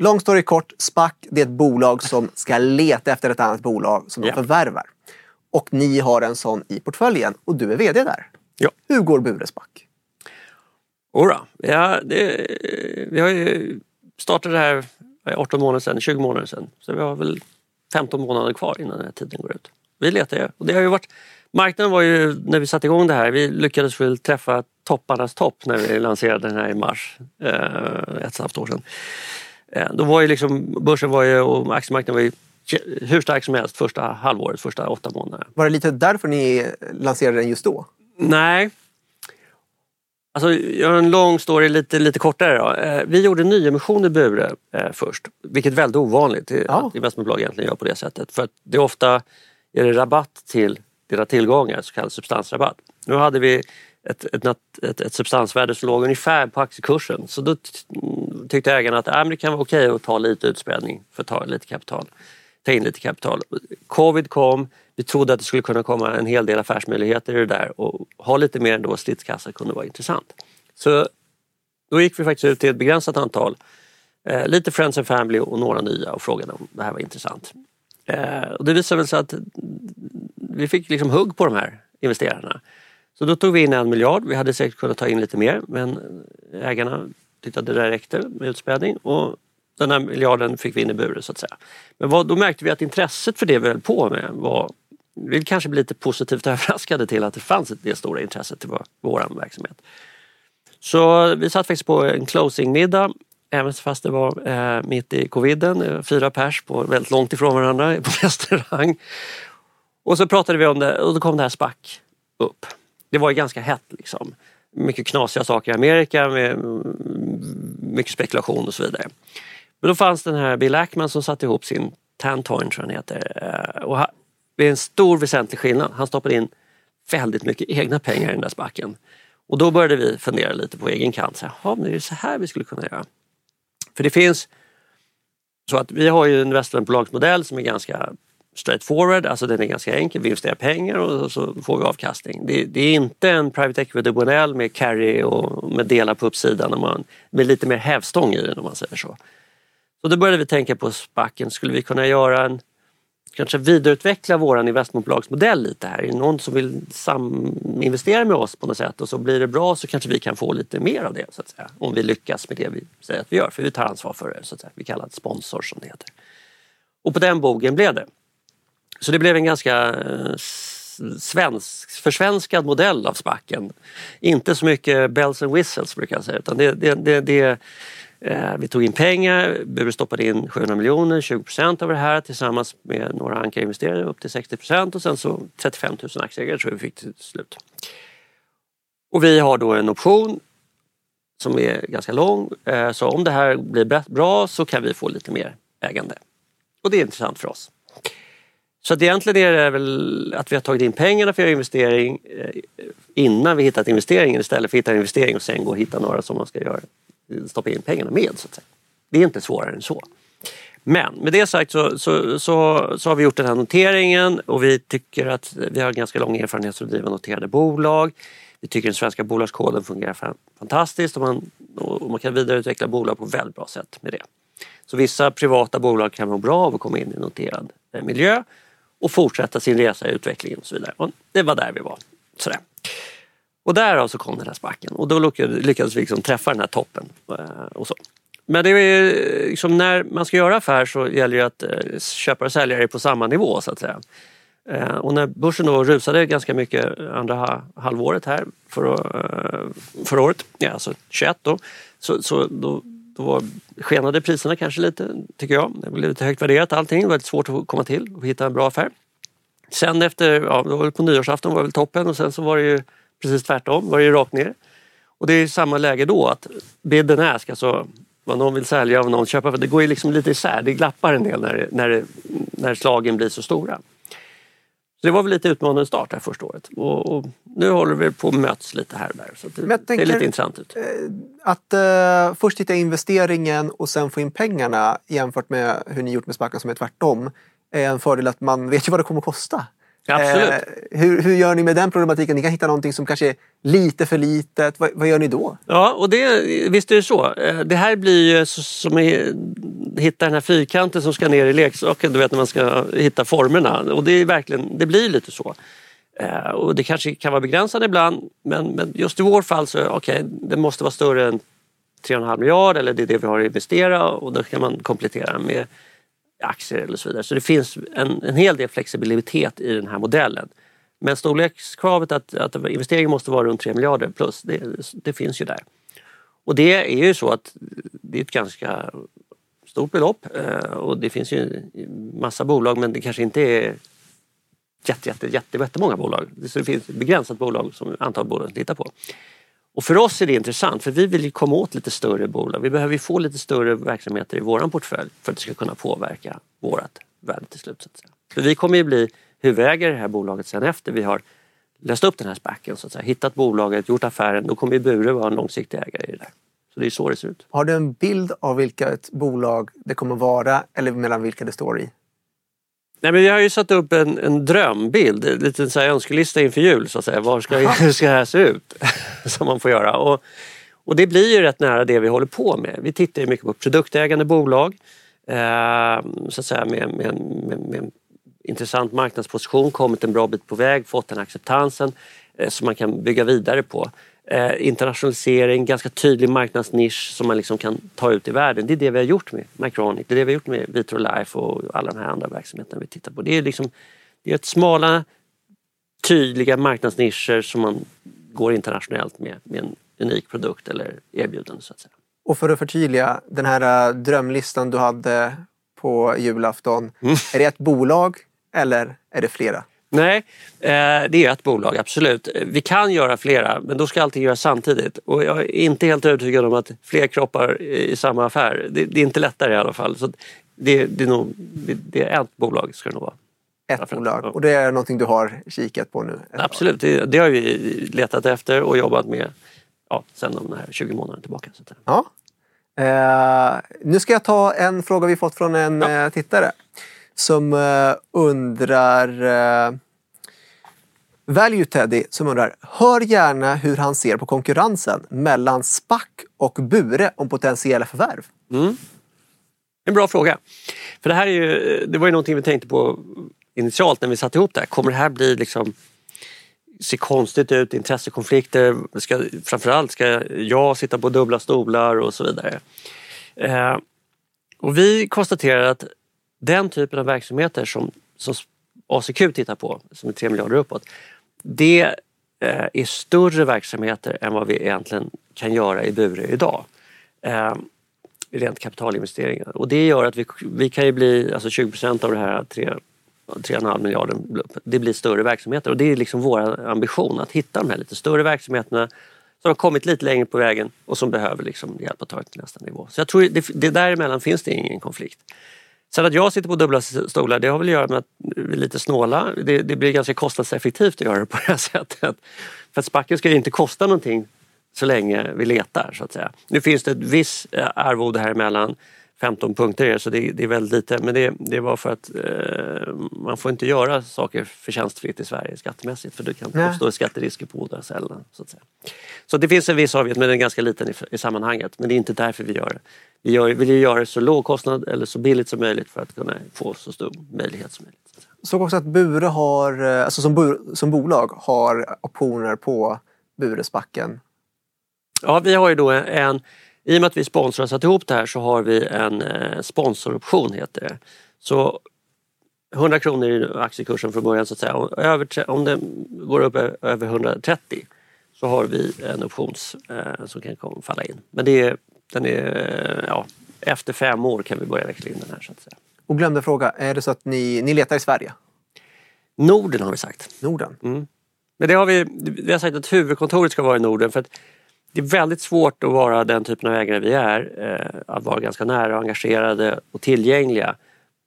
Long story kort, SPAC det är ett bolag som ska leta efter ett annat bolag som de förvärvar. Och ni har en sån i portföljen och du är VD där. Ja. Hur går Bure SPAC? Ora, ja, det, vi har ju startat det här 18 månader sedan, 20 månader sedan. Så vi har väl 15 månader kvar innan den här tiden går ut. Vi letar. Och det har ju varit, marknaden var ju, när vi satte igång det här, vi lyckades väl träffa topparnas topp när vi lanserade den här i mars, eh, ett och ett halvt år sedan. Eh, då var ju liksom, börsen var ju, och aktiemarknaden var ju hur stark som helst första halvåret, första åtta månaderna. Var det lite därför ni lanserade den just då? Nej. Alltså, jag gör en lång story lite, lite kortare. Då. Eh, vi gjorde nyemission i Bure eh, först, vilket är väldigt ovanligt ja. att investmentbolag egentligen gör på det sättet. För att det är ofta är det rabatt till deras tillgångar, så kallad substansrabatt. Nu hade vi ett, ett, ett, ett substansvärde som låg ungefär på aktiekursen. Så då tyckte ägarna att äh, det kan vara okej att ta lite utspädning för att ta lite kapital. ta in lite kapital. Covid kom, vi trodde att det skulle kunna komma en hel del affärsmöjligheter i det där och ha lite mer ändå stridskassa kunde vara intressant. Så då gick vi faktiskt ut till ett begränsat antal, eh, lite Friends and Family och några nya och frågade om det här var intressant. Eh, och det visade sig att vi fick liksom hugg på de här investerarna. Så då tog vi in en miljard. Vi hade säkert kunnat ta in lite mer men ägarna tyckte att det där räckte med utspädning och den här miljarden fick vi in i buren så att säga. Men vad, då märkte vi att intresset för det vi höll på med var vi kanske blev lite positivt överraskade till att det fanns det stora intresset till vår, vår verksamhet. Så vi satt faktiskt på en closing-middag även fast det var eh, mitt i coviden, eh, fyra pers på, väldigt långt ifrån varandra på restaurang. Och så pratade vi om det och då kom det här SPAC upp. Det var ju ganska hett liksom. Mycket knasiga saker i Amerika med mycket spekulation och så vidare. Men då fanns den här Bill Ackman som satte ihop sin Tantoin tror jag han heter. Eh, och det är en stor väsentlig skillnad. Han stoppade in väldigt mycket egna pengar i den där spacken. Och då började vi fundera lite på egen kant. Så här, men är det så här vi skulle kunna göra? För det finns så att vi har ju en investmentbolagsmodell som är ganska straightforward, alltså den är ganska enkel. Vi investerar pengar och så får vi avkastning. Det, det är inte en private equity-modell med carry och med delar på uppsidan och man, med lite mer hävstång i den om man säger så. Så då började vi tänka på spacken, skulle vi kunna göra en kanske vidareutveckla våran investmentbolagsmodell lite här. Är det någon som vill saminvestera med oss på något sätt och så blir det bra så kanske vi kan få lite mer av det så att säga. Om vi lyckas med det vi säger att vi gör, för vi tar ansvar för det. Så att säga. Vi kallar det sponsor som det heter. Och på den bogen blev det. Så det blev en ganska eh, svensk, försvenskad modell av spacken. Inte så mycket bells and whistles brukar jag säga utan det, det, det, det eh, vi tog in pengar, Bure stoppade in 700 miljoner, 20 procent av det här tillsammans med några ankarinvesterare upp till 60 procent och sen så 35 000 aktieägare tror jag vi fick till slut. Och vi har då en option som är ganska lång. Eh, så om det här blir bra så kan vi få lite mer ägande. Och det är intressant för oss. Så att egentligen är det väl att vi har tagit in pengarna för att göra investering eh, innan vi hittat investeringen istället för att hitta en investering och sen gå och hitta några som man ska göra stoppa in pengarna med. Så att säga. Det är inte svårare än så. Men med det sagt så, så, så, så, har vi gjort den här noteringen och vi tycker att vi har ganska lång erfarenhet av att driva noterade bolag. Vi tycker den svenska bolagskoden fungerar fantastiskt och man, och man kan vidareutveckla bolag på väldigt bra sätt med det. Så vissa privata bolag kan må bra av att komma in i noterad eh, miljö och fortsätta sin resa i utvecklingen och så vidare. Och det var där vi var. Sådär. Och därav så kom den här spacken och då lyckades vi liksom träffa den här toppen. Eh, och så. Men det är liksom när man ska göra affär så gäller det att eh, köpare och säljare är på samma nivå så att säga. Eh, och när börsen då rusade ganska mycket andra halvåret här för, förra året, ja, alltså 21 då, så, så då, då var, skenade priserna kanske lite tycker jag. Det blev lite högt värderat allting, det var väldigt svårt att komma till och hitta en bra affär. Sen efter, ja, det var på nyårsafton var väl toppen och sen så var det ju precis tvärtom, var det ju rakt ner. Och det är samma läge då att bidden ask, alltså vad någon vill sälja och vad någon köper, det går ju liksom lite isär, det glappar en del när, när, när slagen blir så stora. Så det var väl lite utmanande start här första året och, och nu håller vi på att mötas lite här och där. Så det, tänker, är lite intressant ut. Eh, att uh, först hitta investeringen och sen få in pengarna jämfört med hur ni gjort med Sparkan som är tvärtom är en fördel att man vet ju vad det kommer att kosta. Absolut. Eh, hur, hur gör ni med den problematiken? Ni kan hitta någonting som kanske är lite för litet. Vad, vad gör ni då? Ja, och det, visst är det så. Eh, det här blir ju som att hitta den här fyrkanten som ska ner i leksaken, du vet när man ska hitta formerna. Och det, är verkligen, det blir lite så. Eh, och det kanske kan vara begränsande ibland men, men just i vår fall så okej, okay, det måste vara större än 3,5 miljarder eller det är det vi har investerat och då kan man komplettera med aktier eller så vidare. Så det finns en, en hel del flexibilitet i den här modellen. Men storlekskravet att, att investeringen måste vara runt 3 miljarder plus, det, det, finns ju där. Och det är ju så att det är ett ganska stort belopp eh, och det finns ju massa bolag men det kanske inte är jätte, jätte, jätte, jättemånga bolag. Så det finns ett begränsat bolag som antal bolag tittar på. Och för oss är det intressant för vi vill komma åt lite större bolag. Vi behöver få lite större verksamheter i våran portfölj för att det ska kunna påverka vårt värde till slut. Så, För vi kommer ju bli huvudägare i det här bolaget sen efter vi har löst upp den här spacken, så att säga. hittat bolaget, gjort affären. Då kommer ju Bure vara en långsiktig ägare i det där. Så det är så det ser ut. Har du en bild av vilket bolag det kommer vara eller mellan vilka det står i? Nej, men vi har ju satt upp en, en drömbild, en liten så här önskelista inför jul. Så att säga. Var ska, hur ska det här se ut? Som man får göra. Och, och det blir ju rätt nära det vi håller på med. Vi tittar ju mycket på produktägande bolag. Eh, så att säga med, med, med, med intressant marknadsposition, kommit en bra bit på väg, fått den acceptansen eh, som man kan bygga vidare på. Eh, internationalisering, ganska tydlig marknadsnisch som man liksom kan ta ut i världen. Det är det vi har gjort med Micronic, det är det vi har gjort med Vitrolife och alla de här andra verksamheterna vi tittar på. Det är, liksom, det är ett smala, tydliga marknadsnischer som man går internationellt med, med en unik produkt eller erbjudande. Så att säga. Och för att förtydliga, den här äh, drömlistan du hade på julafton. Mm. Är det ett bolag eller är det flera? Nej, eh, det är ett bolag, absolut. Vi kan göra flera, men då ska allting göras samtidigt. Och jag är inte helt övertygad om att fler kroppar i samma affär, det, är inte lättare i alla fall. Så det, det, är nog, det är ett bolag ska det nog vara. Ett bolag, och det är någonting du har kikat på nu? Absolut, det, det, har vi letat efter och jobbat med ja, sen de här 20 månaderna tillbaka. Ja. Eh, nu ska jag ta en fråga vi fått från en ja. eh, tittare som eh, undrar eh, Value Teddy som undrar, hör gärna hur han ser på konkurrensen mellan SPAC och Bure om potentiella förvärv. Mm. En bra fråga. För det här är ju, det var ju någonting vi tänkte på initialt när vi satte ihop det här. Kommer det här bli liksom se konstigt ut, intressekonflikter, ska, framförallt ska jag sitta på dubbla stolar och så vidare. Eh, och vi konstaterar att den typen av verksamheter som, som ACQ tittar på, som är 3 miljarder uppåt, det eh, är större verksamheter än vad vi egentligen kan göra i Bure idag. Eh, rent kapitalinvesteringar. Och det gör att vi, vi kan ju bli, alltså 20 procent av det här 3,5 miljarder, det blir större verksamheter och det är liksom vår ambition att hitta de här lite större verksamheterna som har kommit lite längre på vägen och som behöver liksom hjälp att ta det till nästa nivå. Så jag tror det, det däremellan finns det ingen konflikt. Sen att jag sitter på dubbla stolar det har väl att göra med att vi är lite snåla. Det, det blir ganska kostnadseffektivt att göra det på det här sättet. För att spacken ska ju inte kosta någonting så länge vi letar så att säga. Nu finns det ett visst eh, arvode här emellan 15 punkter är så det, det, är väldigt lite men det, det var för att eh, man får inte göra saker förtjänstfritt i Sverige skattemässigt för det kan Nej. uppstå skatterisker på båda ställena. Så, att säga. så det finns en viss avgift men den är ganska liten i, i sammanhanget men det är inte därför vi gör det. Vi gör, vill ju göra det så låg kostnad eller så billigt som möjligt för att kunna få så stor möjlighet som möjligt. Såg också att Bure har, eh, alltså som, som bolag har optioner på Buresbacken. Ja, vi har ju då en i och med att vi sponsrar och satt ihop det här så har vi en eh, sponsoroption heter det. Så 100 kronor i aktiekursen från början så att säga. Över, om den går upp över 130 så har vi en option eh, som kan falla in. Men det är, den är, ja, efter fem år kan vi börja växla in den här så att säga. Och glömde fråga, är det så att ni, ni letar i Sverige? Norden har vi sagt. Norden? Mm. Men det har vi, vi har sagt att huvudkontoret ska vara i Norden för att det är väldigt svårt att vara den typen av ägare vi är. Eh, att vara ganska nära, engagerade och tillgängliga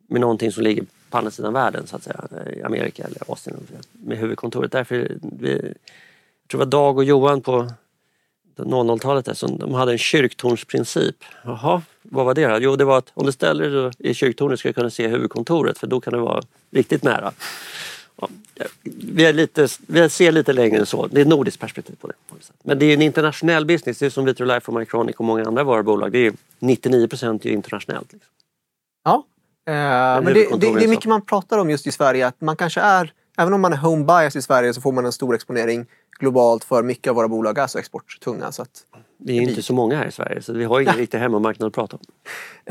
med någonting som ligger på andra sidan världen, så att säga, i Amerika eller Asien med huvudkontoret. Därför vi, jag tror det var Dag och Johan på 00-talet där, som de hade en kyrktornsprincip. Jaha, vad var det då? Jo, det var att om du ställer dig i kyrktornet ska du kunna se huvudkontoret för då kan det vara riktigt nära vi, är lite, vi ser lite längre än så. Det är ett nordiskt perspektiv på det. Men det är en internationell business. Det är som Vitrolife och Mycronic och många andra varubolag. Det är 99 procent internationellt. Liksom. Ja, eh, men det, det, det, är mycket man pratar om just i Sverige. Att man kanske är, även om man är home bias i Sverige så får man en stor exponering globalt för mycket av våra bolag är så exporttunga. Så att, vi är inte så många här i Sverige så vi har ingen riktig hemmamarknad att prata om.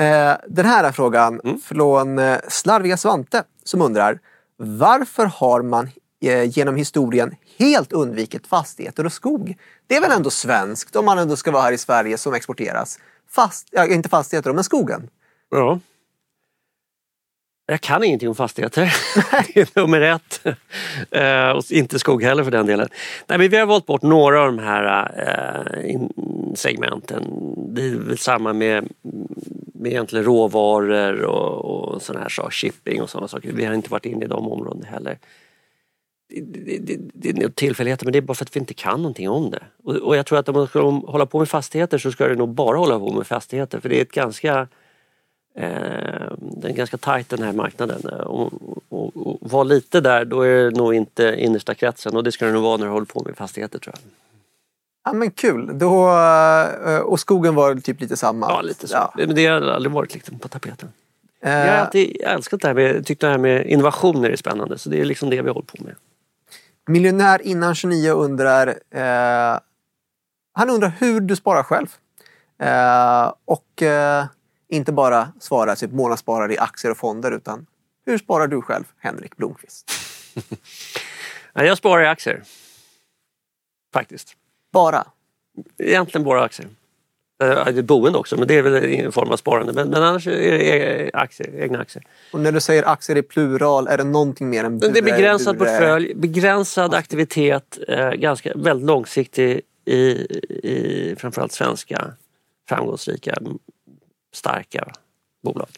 Eh, den här är frågan mm. från eh, Slarviga Svante som undrar varför har man eh, genom historien helt undvikit fastigheter och skog? Det är väl ändå svenskt om man ändå ska vara här i Sverige som exporteras? Fast, ja, inte fastigheter, men skogen. Ja. Jag kan ingenting om fastigheter. det är nummer ett. Eh, och inte skog heller för den delen. Nej, men vi har valt bort några av de här eh, segmenten. Det är väl samma med, med egentligen råvaror och, och sådana här saker, shipping och sådana saker. Vi har inte varit inne i de områdena heller. Det, det, det, det är tillfälligheter men det är bara för att vi inte kan någonting om det. Och, och jag tror att om man ska hålla på med fastigheter så ska det nog bara hålla på med fastigheter för det är ett ganska den är ganska tajt den här marknaden. Och, och, och var lite där, då är det nog inte innersta kretsen och det ska det nog vara när du håller på med fastigheter tror jag. Ja men kul. Då, eh, och skogen var typ lite samma? Ja, lite så. Ja. Men det har aldrig varit liksom på tapeten. Eh, Jag har alltid älskat det här med, tyckt det här med innovationer är spännande så det är liksom det vi håller på med. Miljonär innan 29 undrar... Eh, han undrar hur du sparar själv. Eh, och eh, inte bara svara typ månadssparare i aktier och fonder utan hur sparar du själv, Henrik Blomqvist? Jag sparar i aktier. Faktiskt. Bara. Egentligen bara aktier. Eh, Det är boende också men det är väl en form av sparande. Men, men annars är det e- aktier, egna aktier. Och när du säger aktier i plural, är det någonting mer än Men Det är bure- begränsad bure- portfölj, begränsad aktivitet, eh, ganska, väldigt långsiktig i, i framförallt svenska framgångsrika, starka bolag.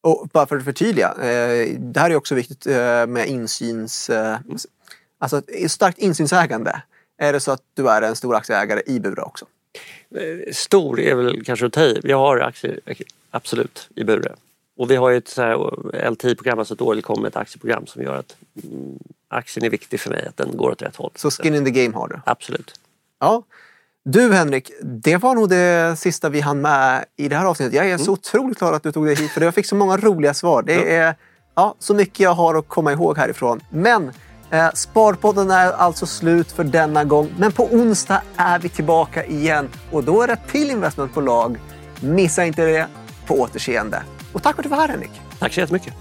Och bara för att förtydliga, eh, det här är också viktigt eh, med insyns... Eh, alltså starkt insynsägande. Är det så att du är en stor aktieägare i Bure också? Stor är väl kanske att ta i. Jag har aktier, absolut, i Bure. Och vi har ju ett LTI-program, alltså ett årligt aktieprogram som gör att mm, aktien är viktig för mig, att den går åt rätt håll. Så skin in the game har du? Absolut. Ja. Du Henrik, det var nog det sista vi hann med i det här avsnittet. Jag är så otroligt glad att du tog dig hit för jag fick så många roliga svar. Det är ja, så mycket jag har att komma ihåg härifrån. Men eh, Sparpodden är alltså slut för denna gång. Men på onsdag är vi tillbaka igen och då är det till investmentbolag. Missa inte det. På återseende. Och tack för att du var här Henrik. Tack så jättemycket.